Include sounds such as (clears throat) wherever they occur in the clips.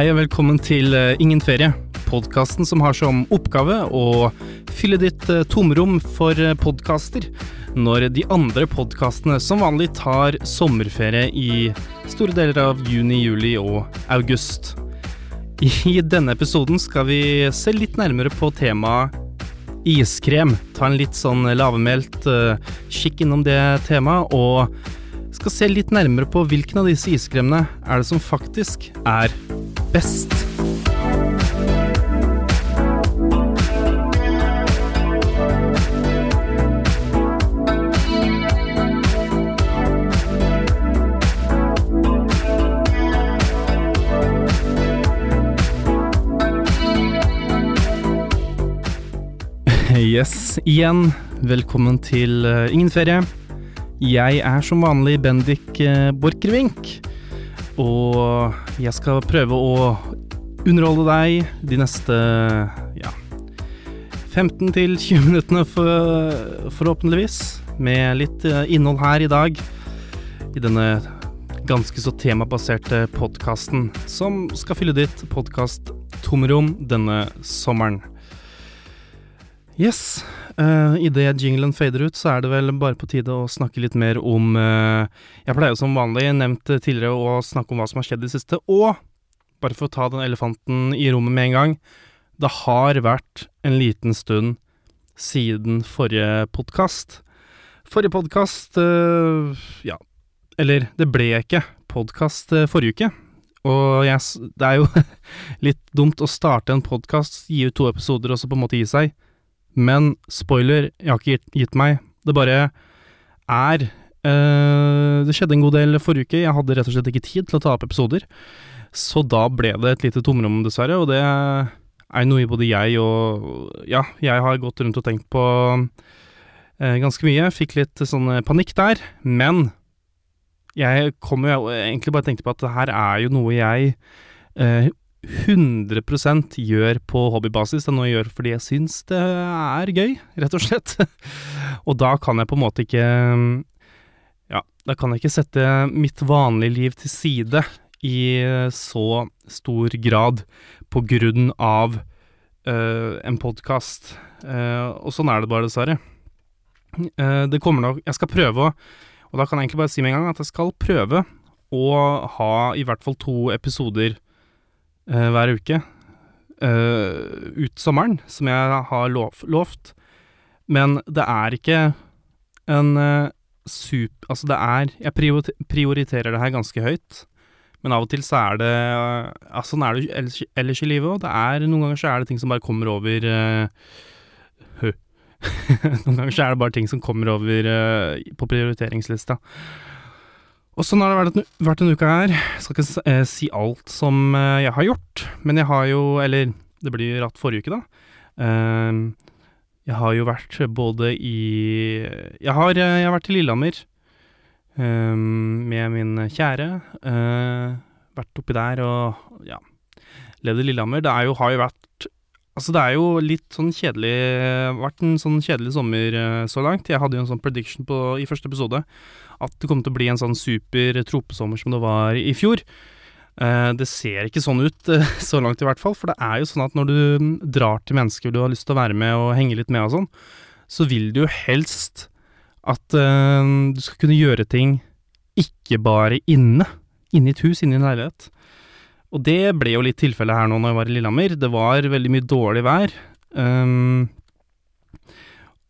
Hei og velkommen til eh, Ingen ferie, podkasten som har som oppgave å fylle ditt eh, tomrom for eh, podkaster, når de andre podkastene som vanlig tar sommerferie i store deler av juni, juli og august. I denne episoden skal vi se litt nærmere på temaet iskrem. Ta en litt sånn lavmælt kikk innom det temaet, og skal se litt nærmere på hvilken av disse iskremene er det som faktisk er best. (laughs) Yes, igjen velkommen til uh, Ingen ferie. Jeg er som vanlig Bendik uh, Borchgrevink. Og jeg skal prøve å underholde deg de neste ja 15 til 20 minuttene, for, forhåpentligvis. Med litt eh, innhold her i dag. I denne ganske så temabaserte podkasten som skal fylle ditt podkast-tomrom denne sommeren. Yes. Uh, Idet jinglen fader ut, så er det vel bare på tide å snakke litt mer om uh, Jeg pleier jo som vanlig, nevnt tidligere, å snakke om hva som har skjedd i det siste. Og bare for å ta den elefanten i rommet med en gang Det har vært en liten stund siden forrige podkast. Forrige podkast uh, Ja, eller det ble ikke podkast forrige uke. Og jeg, det er jo (laughs) litt dumt å starte en podkast, gi ut to episoder og så på en måte gi seg. Men spoiler, jeg har ikke gitt, meg. Det bare er øh, Det skjedde en god del forrige uke. Jeg hadde rett og slett ikke tid til å ta opp episoder. Så da ble det et lite tomrom, dessverre, og det er noe både jeg og Ja, jeg har gått rundt og tenkt på øh, ganske mye. Fikk litt sånn panikk der. Men jeg kom jo egentlig bare tenkte på at det her er jo noe jeg øh, 100% gjør på hobbybasis. Det er noe jeg gjør fordi jeg syns det er gøy, rett og slett. (laughs) og da kan jeg på en måte ikke Ja, da kan jeg ikke sette mitt vanlige liv til side i så stor grad på grunn av uh, en podkast. Uh, eh, og sånn er det bare, dessverre. Uh, det kommer nok Jeg skal prøve å Og da kan jeg egentlig bare si med en gang at jeg skal prøve å ha i hvert fall to episoder hver uke uh, ut sommeren, som jeg har lov, lovt. Men det er ikke en uh, sup... Altså, det er Jeg prioriterer det her ganske høyt. Men av og til så er det Ja, sånn er det ellers, i livet òg. Det er Noen ganger så er det ting som bare kommer over (laughs) Noen ganger så er det bare ting som kommer over på prioriteringslista. Og sånn har det vært, vært en uke her. Jeg skal ikke eh, si alt som eh, jeg har gjort, men jeg har jo Eller det blir ratt forrige uke, da. Uh, jeg har jo vært både i Jeg har, jeg har vært i Lillehammer uh, med min kjære. Vært oppi der og ja, levd i Lillehammer. Det er jo, har jo vært Altså, det er jo litt sånn kjedelig Vært en sånn kjedelig sommer så langt. Jeg hadde jo en sånn prediction på, i første episode at det kom til å bli en sånn super tropesommer som det var i fjor. Uh, det ser ikke sånn ut, (laughs) så langt i hvert fall, for det er jo sånn at når du drar til mennesker du har lyst til å være med og henge litt med og sånn, så vil du jo helst at du skal kunne gjøre ting ikke bare inne, inne i et hus, inne i en leilighet. Og det ble jo litt tilfellet her nå når jeg var i Lillehammer. Det var veldig mye dårlig vær. Um,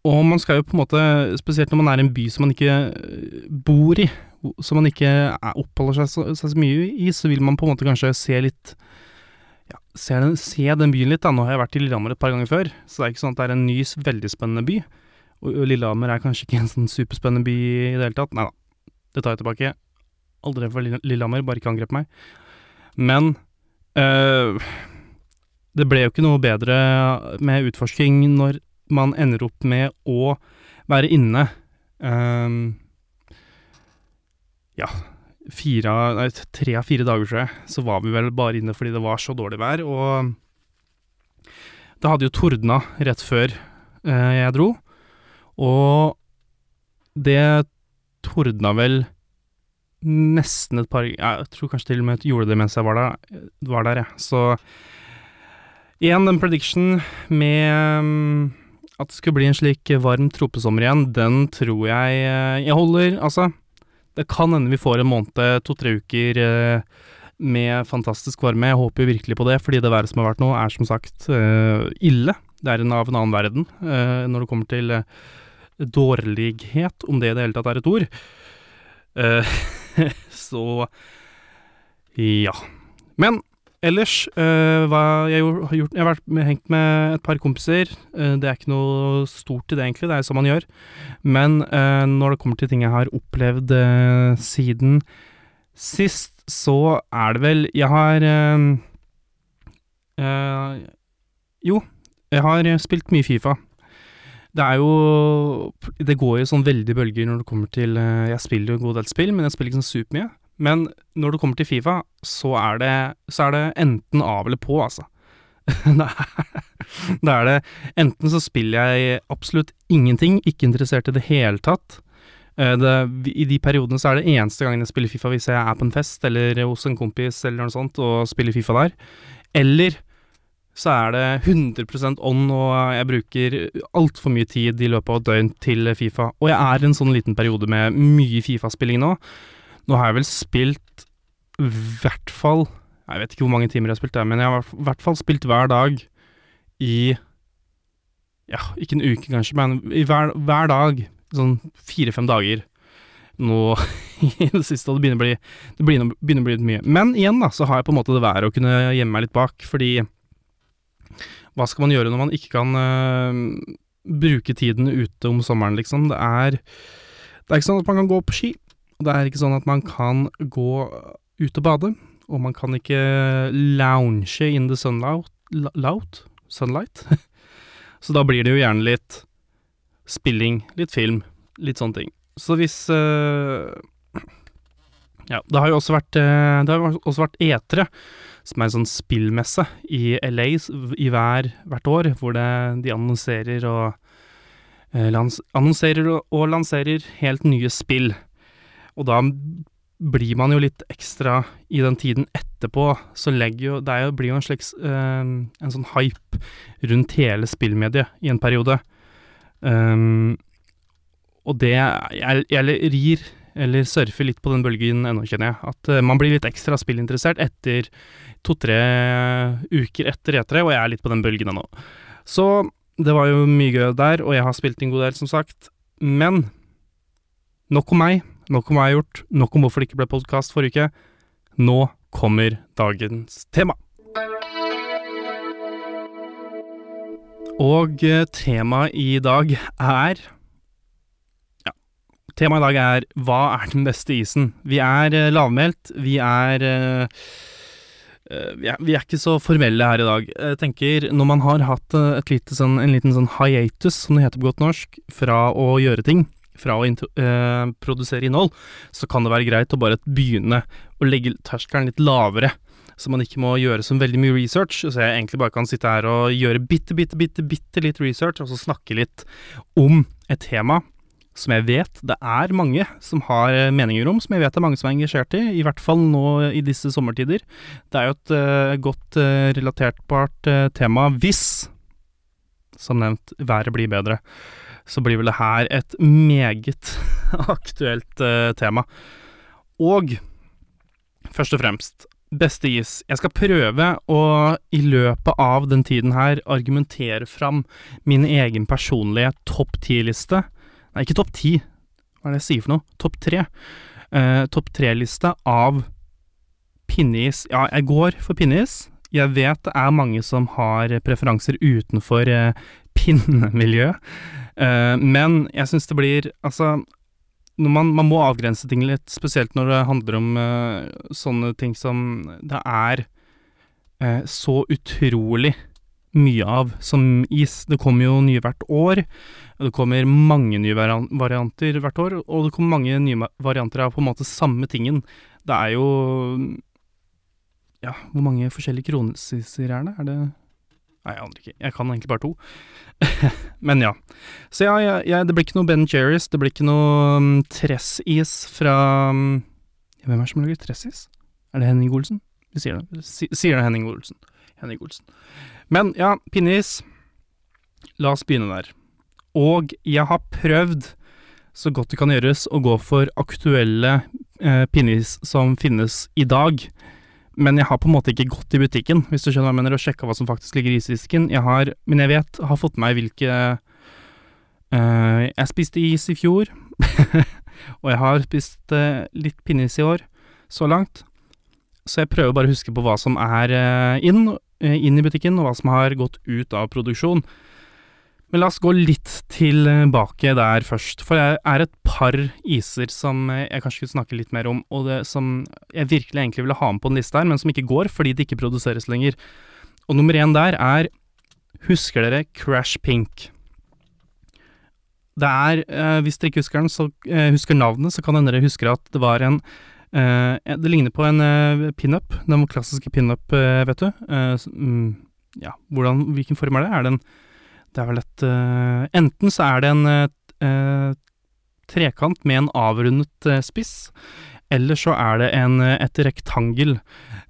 og man skal jo på en måte, spesielt når man er i en by som man ikke eh, bor i, som man ikke oppholder seg så, så, mye i, så vil man på en måte kanskje se litt ja, se den, se den byen litt, da. Nå har jeg vært i Lillehammer et par ganger før, så det er ikke sånn at det er en ny, veldig spennende by. Og Lillehammer er kanskje ikke en sånn superspennende by i det hele tatt. Nei da, det tar jeg tilbake. Aldri for Lillehammer, bare ikke angrep meg. Men øh, det ble jo ikke noe bedre med utforsking når man ender opp med å være inne um, Ja, fire, nei, tre av fire dager, tror jeg, så var vi vel bare inne fordi det var så dårlig vær. Og det hadde jo tordna rett før uh, jeg dro, og det tordna vel nesten et par Jeg tror kanskje til og med gjorde det mens jeg var der, var der jeg. Så igjen, den prediction med um, at det skulle bli en slik varm tropesommer igjen, den tror jeg uh, jeg holder Altså, det kan hende vi får en måned, to-tre uker uh, med fantastisk varme. Jeg håper virkelig på det, fordi det været som har vært nå, er som sagt uh, ille. Det er en av en annen verden når det kommer til dårlighet, om det i det hele tatt er et ord. (laughs) (laughs) så ja. Men ellers, uh, hva jeg har gjort Jeg har vært med, hengt med et par kompiser. Uh, det er ikke noe stort i det, egentlig. Det er som man gjør. Men uh, når det kommer til ting jeg har opplevd siden sist, så er det vel Jeg har Jo, jeg har spilt mye Fifa. Det er jo Det går jo sånn veldig bølger når det kommer til Jeg spiller jo en god del spill, men jeg spiller ikke sånn supermye. Men når det kommer til Fifa, så er det, så er det enten av eller på, altså. (laughs) da er det Enten så spiller jeg absolutt ingenting, ikke interessert i det hele tatt. Eh, det, I de periodene så er det eneste gangen jeg spiller Fifa hvis jeg er på en fest eller hos en kompis eller noe sånt og spiller Fifa der. Eller så er det 100% on, og jeg bruker altfor mye tid i løpet av et døgn til Fifa. Og jeg er i en sånn liten periode med mye Fifa-spilling nå. Nå har jeg vel spilt i hvert fall Jeg vet ikke hvor mange timer jeg har spilt der, men jeg har i hvert fall spilt hver dag i Ja, ikke en uke kanskje, men hver, hver dag. Sånn fire-fem dager nå (laughs) i det siste, og det begynner å bli Det begynner å bli litt mye. Men igjen, da, så har jeg på en måte det været å kunne gjemme meg litt bak, fordi hva skal man gjøre når man ikke kan uh, bruke tiden ute om sommeren, liksom? Det er Det er ikke sånn at man kan gå på ski. Det er ikke sånn at man kan gå ut og bade, og man kan ikke lounge in the sunlight, loud, sunlight. Så da blir det jo gjerne litt spilling, litt film, litt sånne ting. Så hvis uh, Ja, det har jo også vært uh, Det har også vært etere, som er en sånn spillmesse i LA i hver, hvert år, hvor det, de annonserer og eh, lans, annonserer og, lanserer helt nye spill. Og da blir man jo litt ekstra i den tiden etterpå, så legger jo Det jo, blir jo en slags eh, En sånn hype rundt hele spillmediet i en periode. Um, og det Jeg, jeg rir, eller surfer litt på den bølgen ennå, kjenner jeg. At uh, man blir litt ekstra spillinteressert etter to-tre uker etter E3, og jeg er litt på den bølgen ennå. Så det var jo mye gøy der, og jeg har spilt en god del, som sagt. Men nok om meg. Nok om hva jeg har gjort, nok om hvorfor det ikke ble podkast forrige uke. Nå kommer dagens tema. Og eh, temaet i dag er temaet i dag er Hva er den beste isen? Vi er uh, lavmælt, vi er uh, vi er, vi er, ikke så formelle her i dag. Jeg tenker, når man har hatt sånn, en liten sånn hiatus, som det heter på godt norsk, fra å gjøre ting, fra å uh, produsere innhold, så kan det være greit å bare begynne å legge terskelen litt lavere. Så man ikke må gjøre så veldig mye research, så jeg egentlig bare kan sitte her og gjøre bitte, bitte, bitte, bitte litt research, og så snakke litt om et tema som jeg vet det er mange som har eh, meninger om, som jeg vet det er mange som er engasjert i, i hvert fall nå i disse sommertider. Det er jo et uh, godt uh, relatertbart uh, tema hvis, som nevnt, været blir bedre så blir vel det her et meget (laughs) aktuelt uh, tema. Og først og fremst, beste is. Jeg skal prøve å i løpet av den tiden her argumentere fram min egen personlige topp ti-liste. Nei, ikke topp ti, hva er det jeg sier for noe? Topp tre. Uh, topp tre-liste av pinneis. Ja, jeg går for pinneis. Jeg vet det er mange som har preferanser utenfor uh, pinnemiljøet. Uh, men jeg syns det blir Altså, man, man, må avgrense ting litt, spesielt når det handler om uh, sånne ting som det er så utrolig mye av som is. Det kommer jo nye hvert år. Det kommer mange nye varianter hvert år, og det kommer mange nye varianter av på en måte samme tingen. Det er jo Ja, hvor mange forskjellige kronesiser er det? Er det Nei, jeg aner ikke. Jeg kan egentlig bare to. (laughs) Men ja. Så ja, ja, ja, det blir ikke noe Ben Cherries. Det blir ikke noe um, tressis fra um, Hvem er det som lager Tressis? Er det Henning Olsen? Vi sier det. Sier det Henning Olsen. Henning Olsen. Men ja, pinneis. La oss begynne der. Og jeg har prøvd så godt det kan gjøres å gå for aktuelle eh, pinneis som finnes i dag. Men jeg har på en måte ikke gått i butikken, hvis du skjønner hva jeg mener, og sjekka hva som faktisk ligger i isdisken. Jeg har, men jeg vet, har fått med meg hvilke eh, Jeg spiste is i fjor, (laughs) og jeg har spist eh, litt pinneis i år, så langt. Så jeg prøver bare å huske på hva som er eh, inn, inn i butikken, og hva som har gått ut av produksjon. Men la oss gå litt tilbake der først, for det er et par iser som jeg kanskje skulle snakke litt mer om, og det som jeg virkelig egentlig ville ha med på en liste her, men som ikke går fordi det ikke produseres lenger. Og nummer én der er Husker dere Crash Pink? Det er, eh, hvis dere ikke husker den, så eh, husker navnet, så kan hende dere husker at det var en eh, Det ligner på en eh, pinup, den klassiske pinup, eh, vet du. Eh, mm, ja, hvordan, hvilken form er det? Er det en det er vel et eh, Enten så er det en eh, eh, trekant med en avrundet eh, spiss, eller så er det en, eh, et rektangel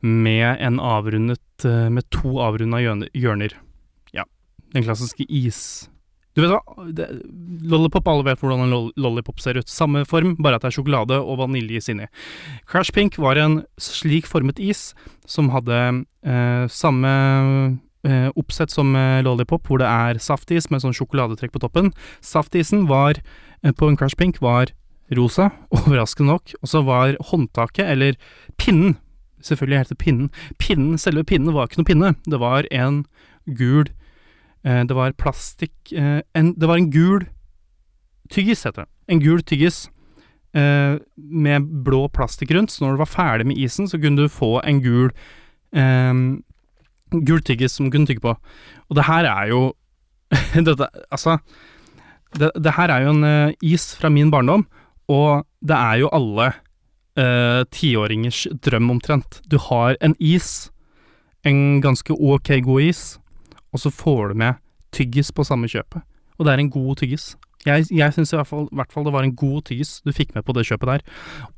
med en avrundet eh, Med to avrunda hjørner. Ja, den klassiske is... Du vet hva? Det, lollipop, alle vet hvordan en lollipop ser ut. Samme form, bare at det er sjokolade og vaniljeis inni. Crash Pink var en slik formet is som hadde eh, samme eh, oppsett som eh, lollipop, hvor det er saftis med sånn sjokoladetrekk på toppen. Saftisen var, eh, på en Crash Pink, var rosa, (laughs) overraskende nok, og så var håndtaket, eller pinnen, selvfølgelig heter det pinnen, pinnen, selve pinnen var ikke noe pinne, det var en gul, det var plastikk, eh, en, det var en gul tyggis, heter det, en gul tyggis, eh, med blå plastikk rundt, så når du var ferdig med isen, så kunne du få en gul, eh, gul tyggis som du kunne tygge på. Og det her er jo (laughs) Dette, altså det, det her er jo en uh, is fra min barndom, og det er jo alle eh, tiåringers drøm omtrent. Du har en is, en ganske ok god is, og så får du med tyggis på samme kjøpet. Og det er en god tyggis. Jeg, jeg syns i hvert fall, hvert fall det var en god tyggis du fikk med på det kjøpet der.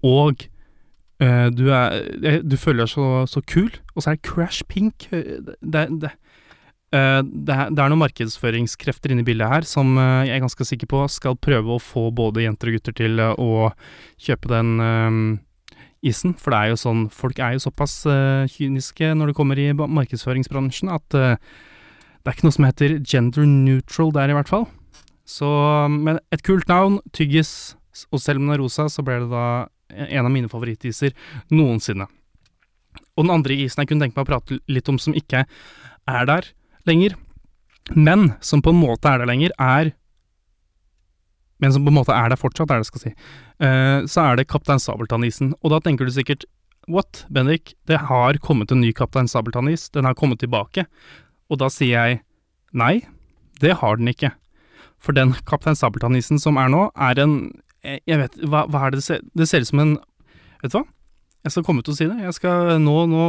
Og øh, du, er, eh, du føler deg så, så kul, og så er det Crash Pink. eh, Det, det, det, er, det er noen markedsføringskrefter inne i bildet her som jeg er ganske sikker på skal prøve å få både jenter og gutter til å kjøpe den isen. For det er jo sånn, folk er jo såpass kyniske når det kommer i markedsføringsbransjen at det er ikke noe som heter gender neutral der, i hvert fall. Så, men et kult navn, tyggis, og selv om den er rosa, så ble det da en av mine favorittiser noensinne. Og den andre isen jeg kunne tenke meg å prate litt om som ikke er der lenger, men som på en måte er der lenger, er Men som på en måte er der fortsatt, er det jeg skal si. Uh, så er det Kaptein Sabeltann-isen. Og da tenker du sikkert What, Bendik? Det har kommet en ny Kaptein Sabeltann-is. Den har kommet tilbake. Og da sier jeg nei, det har den ikke. For den Kaptein Sabeltann-isen som er nå, er en Jeg vet hva, hva er det det ser Det ser ut som en Vet du hva? Jeg skal komme til å si det. Jeg skal nå, nå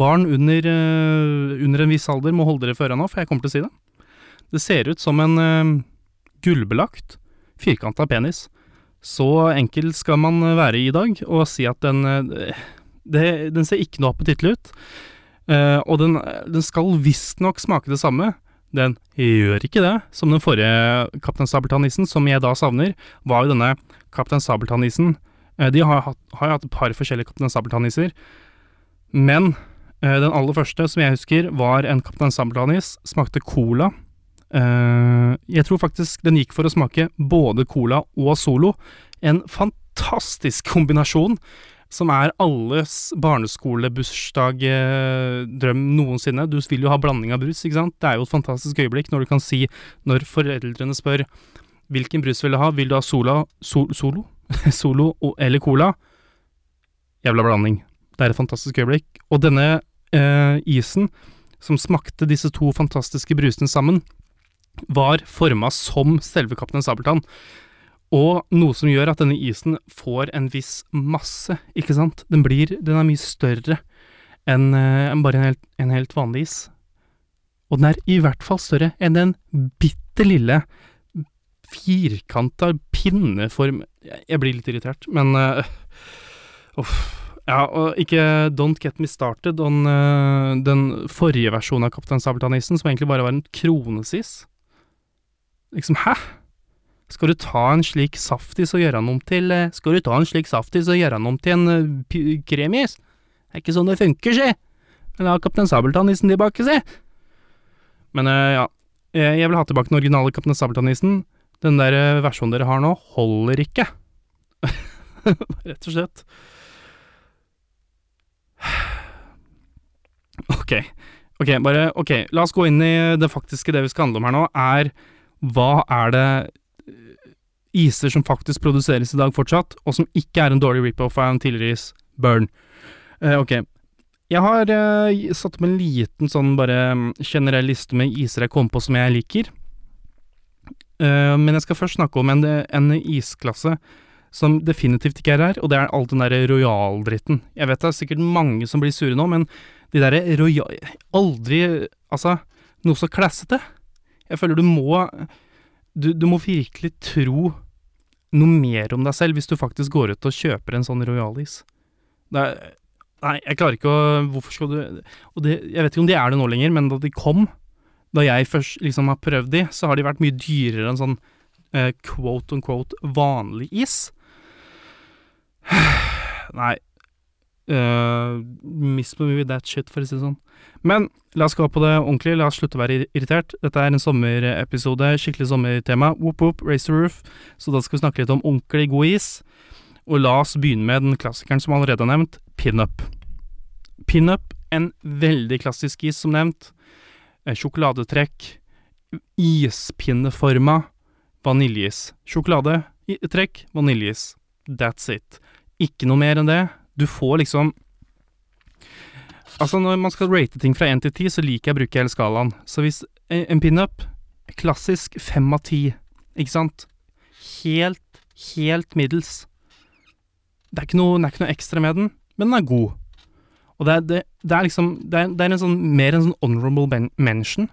Barn under, eh, under en viss alder må holde dere for øra nå, for jeg kommer til å si det. Det ser ut som en uh, gullbelagt, firkanta penis. Så enkel skal man være i dag, og si at den uh, det, Den ser ikke noe appetittlig ut. Eh, og den, den skal visstnok smake det samme. Den gjør ikke det, som den forrige Kaptein Sabeltann-isen, som jeg da savner, var jo denne Kaptein Sabeltann-isen. Uh, de har, jo hatt et par forskjellige Kaptein Sabeltann-iser, men uh, den aller første som jeg husker, var en Kaptein Sabeltann-is, smakte cola. Jeg tror faktisk den gikk for å smake både cola og Solo. En fantastisk kombinasjon som er alles barneskolebursdag-drøm noensinne. Du vil jo ha blanding av brus, ikke sant. Det er jo et fantastisk øyeblikk når du kan si, når foreldrene spør hvilken brus vil du ha, vil du ha Sola, sol, Solo, (laughs) Solo eller Cola? Jævla blanding. Det er et fantastisk øyeblikk. Og denne eh, isen, som smakte disse to fantastiske brusene sammen, var forma som selve Kaptein Sabeltann. Og noe som gjør at denne isen får en viss masse, ikke sant? Den blir, den er mye større enn en bare en helt, en helt vanlig is. Og den er i hvert fall større enn den bitte lille firkanta pinneform Jeg blir litt irritert, men eh, Uff. Ja, og ikke Don't Get Me Started on uh, den forrige versjonen av Kaptein Sabeltann-isen, som egentlig bare var en kronesis. Liksom, hæ? Skal du ta en slik saftis og gjøre den om til uh, Skal du ta en slik saftis og gjøre den om til en uh, kremis? Det er ikke sånn det funker, si! Eller ha Kaptein Sabeltann-nissen tilbake, si! Men ja, jeg vil ha tilbake den originale Kaptein Sabeltann-nissen. Den der versjonen dere har nå, holder ikke. (laughs) Rett og slett. (sighs) Ok. Ok, bare Ok, la oss gå inn i det faktiske det vi skal handle om her nå, er hva er det eh, iser som faktisk produseres i dag fortsatt, og som ikke er en dårlig rip-off av en tidligere is, Burn. Uh, ok. Jeg har uh, satt opp en liten sånn bare mm, generell liste med iser jeg kom på som jeg liker. Uh, men jeg skal først snakke om en, en isklasse som definitivt ikke er her, og det er all den derre royal-dritten. Jeg vet det er sikkert mange som blir sure nå, men de derre royal... Aldri Altså, noe så klassete. Jeg føler du må du, du, må virkelig tro noe mer om deg selv hvis du faktisk går ut og kjøper en sånn royalis. Det er Nei, jeg klarer ikke å Hvorfor skal du Og det, jeg vet ikke om de er det nå lenger, men da de kom, da jeg først liksom har prøvd de, så har de vært mye dyrere enn sånn eh, quote on quote vanlig is. (sighs) Nei, Uh, miss me with that shit, for å si det sånn. Men la oss gå på det ordentlig, la oss slutte å være irritert. Dette er en sommerepisode, skikkelig sommertema. Whoop whoop, race the roof. Så da skal vi snakke litt om ordentlig god is. Og la oss begynne med den klassikeren som allerede er nevnt, pinup. Pinup, en veldig klassisk is, som nevnt. Eh, sjokoladetrekk. Ispinneforma vaniljeis. Sjokoladetrekk, vaniljeis. That's it. Ikke noe mer enn det. Du får liksom Altså, når man skal rate ting fra én til ti, så liker jeg å bruke hele skalaen. Så hvis en pinup Klassisk fem av ti, ikke sant? Helt, helt middels. Det er, noe, det er ikke noe ekstra med den, men den er god. Og det er, det, det er liksom det er, er, en sånn mer en sånn honorable mention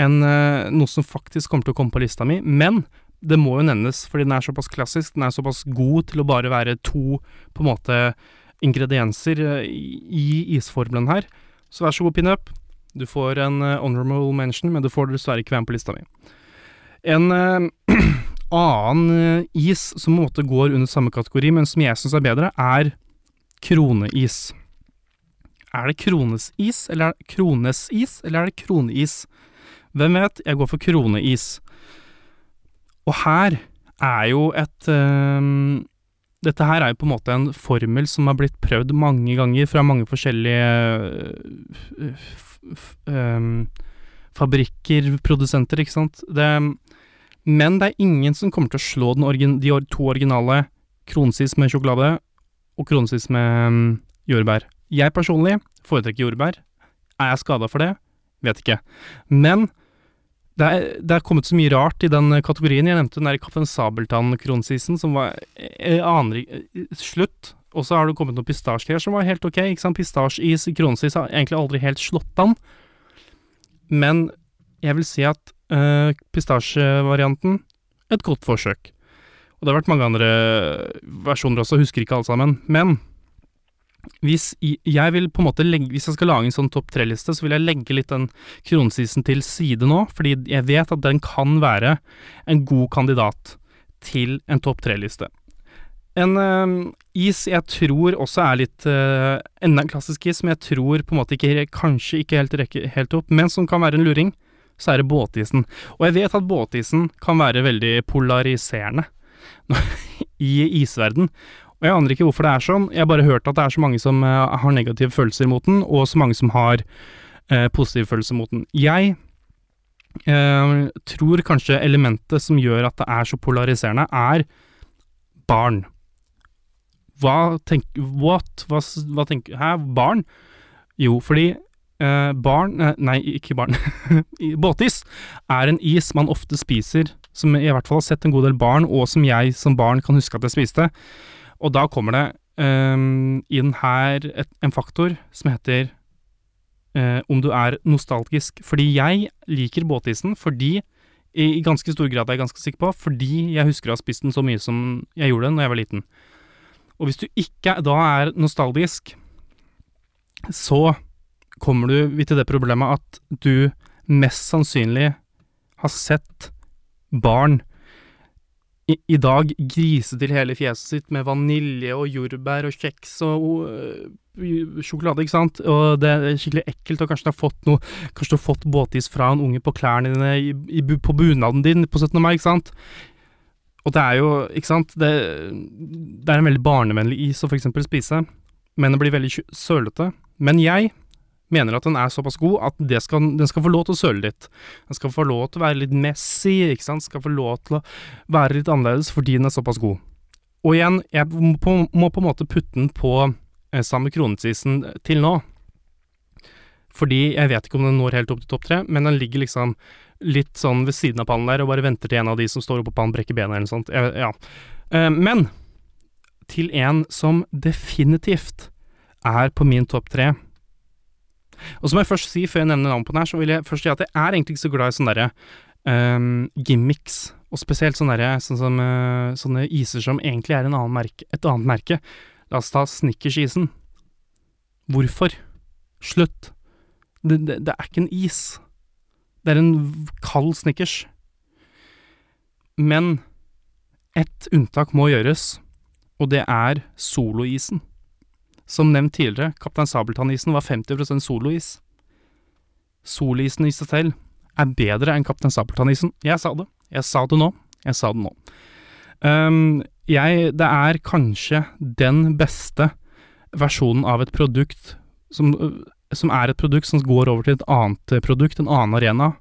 enn uh, noe som faktisk kommer til å komme på lista mi. Men det må jo nevnes, fordi den er såpass klassisk, den er såpass god til å bare være to på en måte ingredienser eh, i isformelen her. Så vær så god, pinup. Du får en uh, honorable mention, men du får dessverre ikke være med på lista mi. En uh, (clears throat) annen is som måte går under samme kategori, men som jeg syns er bedre, er kroneis. Er det kronesis, eller er det kronesis, eller er det kroneis? Hvem vet? Jeg går for kroneis. Og her er jo et um, Dette her er jo på en måte en formel som har blitt prøvd mange ganger fra mange forskjellige um, fabrikker, produsenter, ikke sant. Det, men det er ingen som kommer til å slå origin, de to originale Kronsis med sjokolade og Kronsis med um, jordbær. Jeg personlig foretrekker jordbær. Er jeg skada for det? Vet ikke. Men det er, det er, kommet så mye rart i den kategorien. Jeg nevnte den der Kaptein Sabeltann-kronsisen, som var jeg aner slutt. Og så har det kommet noen pistasjer som var helt ok. ikke sant? Pistasjeis, kronsis har egentlig aldri helt slått an. Men jeg vil si at øh, pistasjevarianten et godt forsøk. Og det har vært mange andre versjoner også, husker ikke alle sammen. Men hvis jeg vil på en måte legge Hvis jeg skal lage en sånn topp tre-liste, så vil jeg legge litt den kronsisen til side nå, fordi jeg vet at den kan være en god kandidat til en topp tre-liste. En uh, is jeg tror også er litt uh, Enda en klassisk is, som jeg tror på en måte ikke kanskje ikke helt rekker helt opp, men som kan være en luring, så er det båtisen. Og jeg vet at båtisen kan være veldig polariserende (laughs) i isverden. Og jeg aner ikke hvorfor det er sånn, jeg har bare hørt at det er så mange som uh, har negative følelser mot den, og så mange som har uh, positive følelser mot den. Jeg uh, tror kanskje elementet som gjør at det er så polariserende, er barn. Hva tenker What? Hva, hva tenker Hæ? Barn? Jo, fordi barn Nei, ikke barn. (laughs) Båtis er en is man ofte spiser, som jeg i hvert fall har sett en god del barn, og som jeg som barn kan huske at jeg spiste. Og da kommer det um, inn her et, en faktor som heter uh, om du er nostalgisk. Fordi jeg liker båtisen fordi i, ganske stor grad er jeg ganske sikker på, fordi jeg husker å ha spist den så mye som jeg gjorde den da jeg var liten. Og hvis du ikke da er nostalgisk, så kommer du til det problemet at du mest sannsynlig har sett barn i, dag grise til hele fjeset sitt med vanilje og jordbær og kjeks og øh, sjokolade, ikke sant, og det er skikkelig ekkelt, og kanskje du har fått noe Kanskje du har fått båtis fra en unge på klærne dine i, i, på bunaden din på 17. mai, ikke sant. Og det er jo, ikke sant, det, det er en veldig barnevennlig is å eksempel spise, men det blir veldig sølete. Men jeg mener at den er såpass god at skal, den skal få lov til å søle litt. Den skal få lov til å være litt messy, ikke sant, skal få lov til å være litt annerledes fordi den er såpass god. Og igjen, jeg må på en måte putte den på eh, samme kronesisen til nå. Fordi jeg vet ikke om den når helt opp til topp tre, men den ligger liksom litt sånn ved siden av pallen der og bare venter til en av de som står oppå pallen brekker benet eller noe sånt. Jeg, ja. Eh, men til en som definitivt er på min topp tre og så må jeg først si, før jeg nevner navnet på den her, så vil jeg først si at jeg er egentlig ikke så glad i sånne derre um, gimmicks, og spesielt sånne der, sånn som uh, sånne iser som egentlig er en annen merke, et annet merke. La oss ta Snickers-isen. Hvorfor? Slutt. Det, det, det, er ikke en is. Det er en kald Snickers. Men ett unntak må gjøres, og det er soloisen. Som nevnt tidligere, Kaptein Sabeltann-isen var 50 solois. Solisen i seg selv er bedre enn Kaptein Sabeltann-isen. Jeg sa det. Jeg sa det nå. Jeg sa det nå. Um, jeg Det er kanskje den beste versjonen av et produkt som, som, er et produkt som går over til et annet produkt, en annen arena,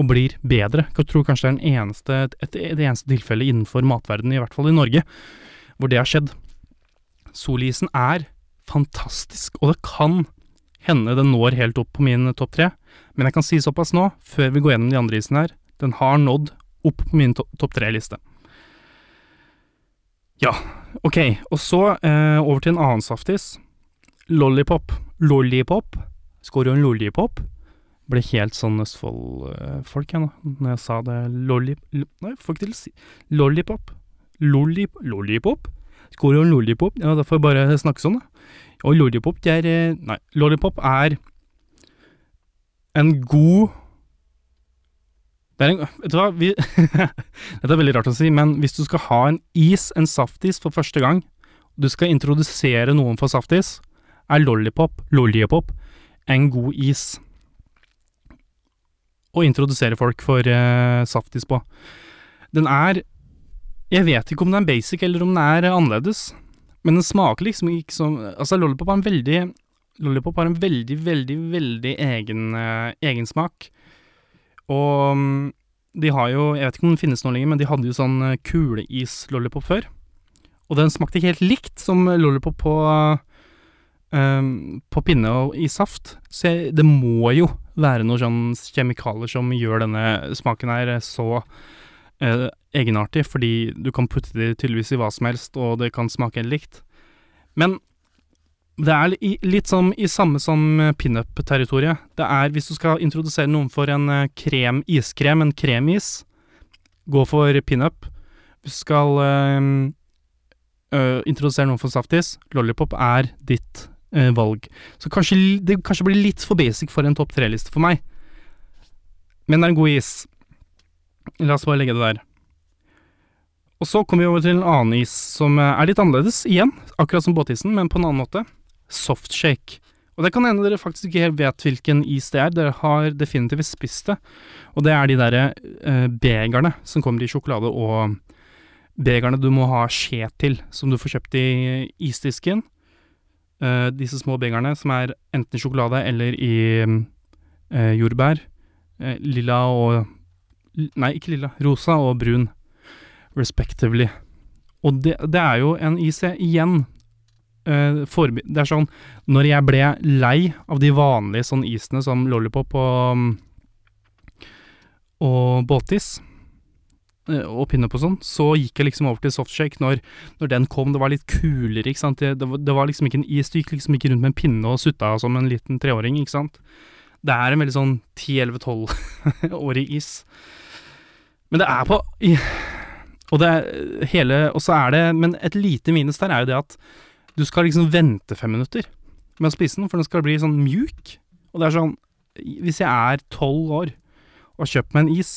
og blir bedre. Jeg tror kanskje det er eneste, et, det eneste tilfellet innenfor matverdenen, i hvert fall i Norge, hvor det har skjedd. Solisen er fantastisk, og det kan hende den når helt opp på min topp tre, men jeg kan si såpass nå, før vi går gjennom de andre isene her, den har nådd opp på min topp tre-liste. Ja, ok, og så eh, over til en annen saftis. Lollipop. Lollipop. Skårer jo en lollipop. Ble helt sånn Østfold-folk, jeg nå, når jeg sa det. Lollip... Nei, får ikke til å si Lollipop. Lollip... Lollipop? Skårer jo en lollipop. Ja, da får jeg bare snakke sånn, da. Og lollipop, det er eh, Nei, lollipop er en god det er en, vet du hva, vi, (laughs) Dette er veldig rart å si, men hvis du skal ha en is, en saftis, for første gang, du skal introdusere noen for saftis, er lollipop, lollipop, en god is å introdusere folk for uh, saftis på. Den er Jeg vet ikke om den er basic, eller om den er annerledes. Men den smaker liksom ikke som Altså, Lollipop har en veldig Lollipop har en veldig, veldig, veldig egen, uh, egen smak. Og um, de har jo Jeg vet ikke om den finnes nå lenger, men de hadde jo sånn uh, kuleis-lollipop før. Og den smakte ikke helt likt som lollipop på, uh, på pinne og i saft. Så jeg, det må jo være noen sånn kjemikalier som gjør denne smaken her så uh, egenartig, fordi du kan putte det tydeligvis i hva som helst, og det kan smake helt likt. Men det er litt som i samme som eh, pinup-territoriet. Det er hvis du skal introdusere noen for en eh, krem, iskrem, en kremis, gå for pinup. Hvis du skal øh, introdusere noen for saftis, lollipop er ditt øh, valg. Så kanskje det kanskje blir litt for basic for en topp tre-liste for meg. Men det er en god is. La oss bare legge det der. Og så kommer vi over til en annen is som eh, er litt annerledes, igjen, akkurat som båtisen, men på en annen måte. Softshake. Og det kan hende dere faktisk ikke helt vet hvilken is det er, dere har definitivt spist det. Og det er de derre eh, begerne som kommer i sjokolade, og begerne du må ha skje til, som du får kjøpt i isdisken. Eh, disse små begerne som er enten i sjokolade eller i eh, jordbær. Eh, lilla og Nei, ikke lilla. Rosa og brun respectively. Og det, det er jo en IC igjen. Uh, det er sånn Når jeg ble lei av de vanlige sånn isene som Lollipop og, og båtis, uh, og pinup og sånn, så gikk jeg liksom over til softshake når, når den kom. Det var litt kulere, ikke sant. Det, det, var, det, var, liksom ikke en is. Du gikk liksom ikke rundt med en pinne og sutta som en liten treåring, ikke sant. Det er en veldig sånn 10-11-12-årig (laughs) is. Men det er på Og det er hele Og så er det Men et lite minus der er jo det at du skal liksom vente fem minutter med å spise den, for den skal bli sånn mjuk. Og det er sånn Hvis jeg er tolv år og har kjøpt meg en is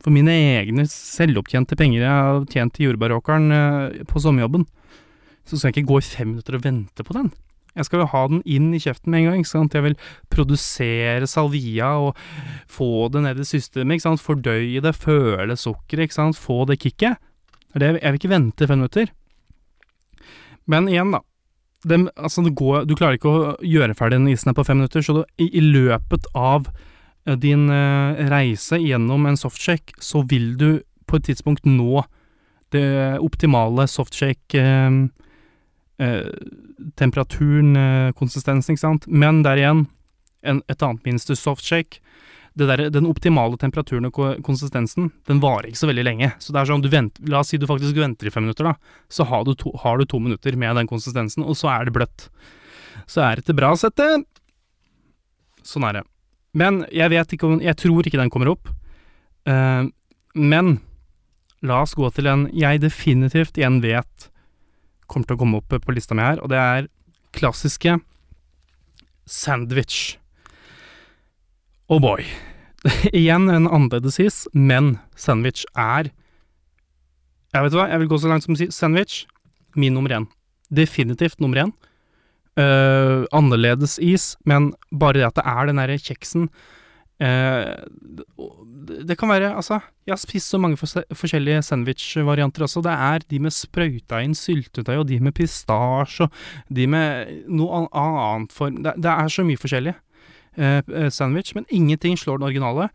for mine egne selvopptjente penger jeg har tjent i jordbæråkeren eh, på sommerjobben, så skal jeg ikke gå i fem minutter og vente på den. Jeg skal jo ha den inn i kjeften med en gang. ikke sant? Jeg vil produsere salvia og få det ned i systemet. ikke sant? Fordøye det, føle sukkeret, få det kicket. Jeg vil ikke vente fem minutter. Men igjen, da. Det, altså det går, du klarer ikke å gjøre ferdig den isen her på fem minutter, så du, i, i, løpet av uh, din uh, reise gjennom en softshake, så vil du på et tidspunkt nå det optimale softshake uh, temperaturen, konsistensen, ikke sant. Men der igjen, en, et annet minste softshake der, den optimale temperaturen og konsistensen, den varer ikke så veldig lenge. Så det er sånn, venter, la oss si du faktisk venter i fem minutter, da. Så har du, to, har du to minutter med den konsistensen, og så er det bløtt. Så er det til bra settet. Sånn er det. Men jeg vet ikke om Jeg tror ikke den kommer opp. Uh, men la oss gå til en jeg definitivt igjen vet kommer til å komme opp på lista mi her, og det er klassiske sandwich. Oh boy. (laughs) Igjen en annerledes is, men sandwich er Jeg vet hva, jeg vil gå så langt som å si sandwich, min nummer én. Definitivt nummer én. Uh, annerledes is, men bare det at det er den derre kjeksen Det kan være Altså, jeg har spist så mange forskjellige sandwich-varianter også. Det er de med sprøyta inn syltetøy, og de med pistasje, og de med noe annet form det, det er så mye forskjellig. Eh, eh, sandwich, men ingenting slår den originale.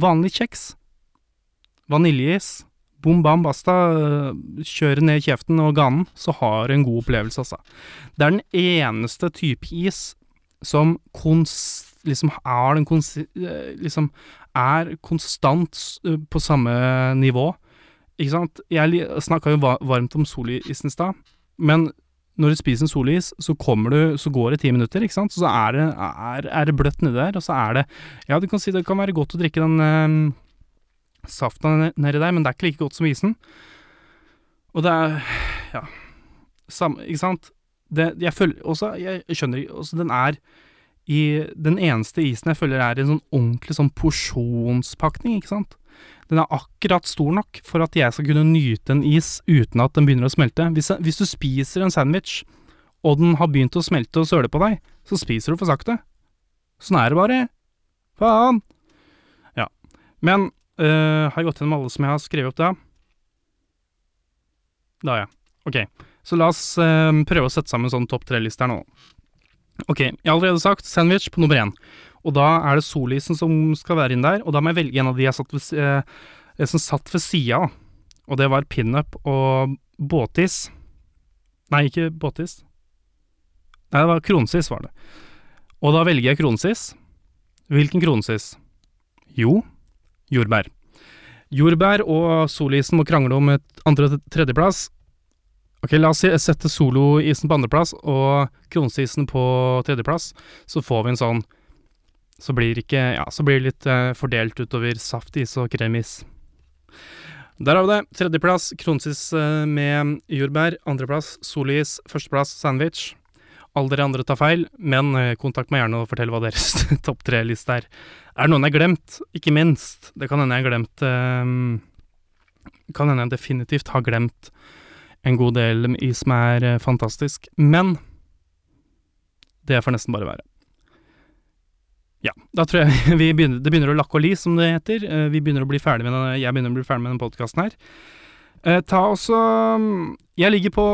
Vanlig kjeks. Vaniljeis. Bom bam basta. Eh, kjøre ned kjeften og ganen, så har du en god opplevelse, altså. Det er den eneste type is som konst, liksom er den konst, liksom er konstant på samme nivå. Ikke sant? Jeg snakka jo varmt om solisen i stad, men når du spiser en solis, så du Så går det ti minutter, ikke sant. Så er det, er, er det bløtt nedi der, og så er det Ja, du kan si det kan være godt å drikke den eh, saften nedi der, men det er ikke like godt som isen. Og det er Ja. Samme, ikke sant. Det, jeg føler også Jeg skjønner også den er i Den eneste isen jeg føler er en sånn ordentlig sånn porsjonspakning, ikke sant. Den er akkurat stor nok for at jeg skal kunne nyte en is uten at den begynner å smelte. Hvis, hvis du spiser en sandwich, og den har begynt å smelte og søle på deg, så spiser du for sakte. Sånn er det bare. Faen! Ja. Men øh, har jeg gått gjennom alle som jeg har skrevet opp da? har jeg. Ok. Så la oss eh, prøve å sette sammen sånn topp tre-liste her nå. Ok, jeg har allerede sagt sandwich på nummer én. Og da er det solisen som skal være inn der, og da må jeg velge en av de jeg satt ved, eh, som satt ved sida av. Og det var pinup og båtis. Nei, ikke båtis. Nei, det var kronsis, var det. Og da velger jeg kronsis. Hvilken kronsis? Jo, jordbær. Jordbær og solisen må krangle om et andre- og tredjeplass. Ok, la oss sette soloisen på andreplass og kronsisen på tredjeplass, så får vi en sånn så blir, ikke, ja, så blir det litt eh, fordelt utover saftis og kremis. Der har vi det. Tredjeplass kronsis eh, med jordbær. Andreplass solis. Førsteplass sandwich. Alle dere andre tar feil, men eh, kontakt meg gjerne og fortell hva deres (laughs) topp tre-liste er. Er det noen jeg har glemt? Ikke minst. Det kan hende jeg har glemt eh, Kan hende jeg definitivt har glemt en god del i som er eh, fantastisk. Men det får nesten bare være. Ja, da tror jeg (laughs) vi begynner, det begynner å lakke og li, som det heter. Eh, vi begynner å bli ferdig med denne, jeg begynner å bli ferdig med denne podkasten her. Eh, ta også Jeg ligger på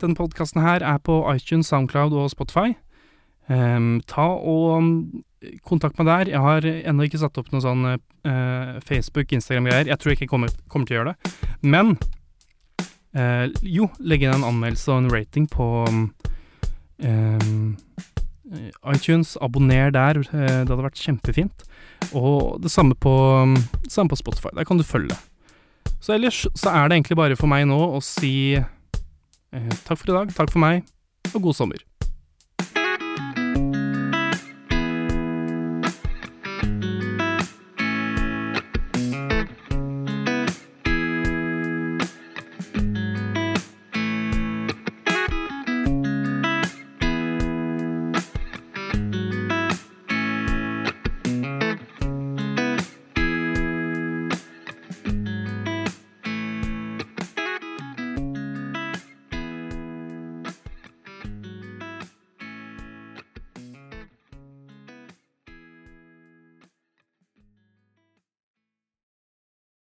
Denne podkasten her er på iTunes, Soundcloud og Spotify. Um, ta og kontakt meg der. Jeg har ennå ikke satt opp noe sånn Facebook, Instagram-greier. Jeg tror ikke jeg kommer, kommer, til å gjøre det. Men uh, jo, legge inn en anmeldelse og en rating på um, Eh, iTunes, abonner der. Eh, det hadde vært kjempefint. Og det samme på, samme på Spotify. Der kan du følge. Så ellers så er det egentlig bare for meg nå å si eh, takk for i dag, takk for meg, og god sommer.